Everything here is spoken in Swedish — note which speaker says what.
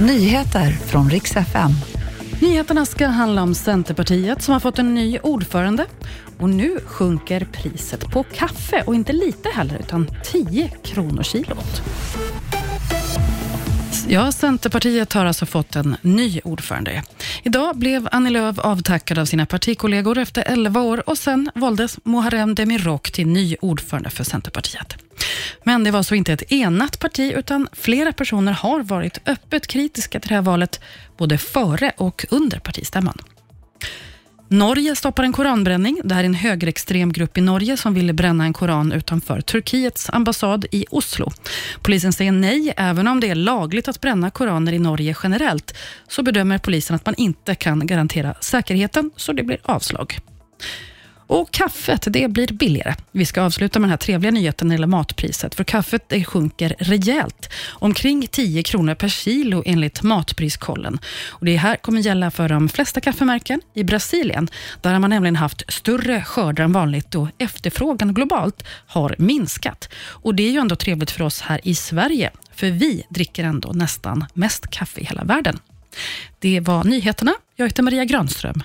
Speaker 1: Nyheter från riks FM.
Speaker 2: Nyheterna ska handla om Centerpartiet som har fått en ny ordförande. Och nu sjunker priset på kaffe och inte lite heller utan 10 kronor kilot. Ja, Centerpartiet har alltså fått en ny ordförande. Idag blev Annie Lööf avtackad av sina partikollegor efter 11 år och sen valdes Muharrem Demirok till ny ordförande för Centerpartiet. Men det var så inte ett enat parti, utan flera personer har varit öppet kritiska till det här valet, både före och under partistämman. Norge stoppar en koranbränning. Det här är en högerextrem grupp i Norge som ville bränna en koran utanför Turkiets ambassad i Oslo. Polisen säger nej, även om det är lagligt att bränna koraner i Norge generellt, så bedömer polisen att man inte kan garantera säkerheten, så det blir avslag. Och kaffet, det blir billigare. Vi ska avsluta med den här trevliga nyheten när det gäller matpriset, för kaffet det sjunker rejält. Omkring 10 kronor per kilo enligt Matpriskollen. Och det här kommer gälla för de flesta kaffemärken. I Brasilien, där har man nämligen haft större skördar än vanligt och efterfrågan globalt har minskat. Och det är ju ändå trevligt för oss här i Sverige, för vi dricker ändå nästan mest kaffe i hela världen. Det var nyheterna. Jag heter Maria Granström.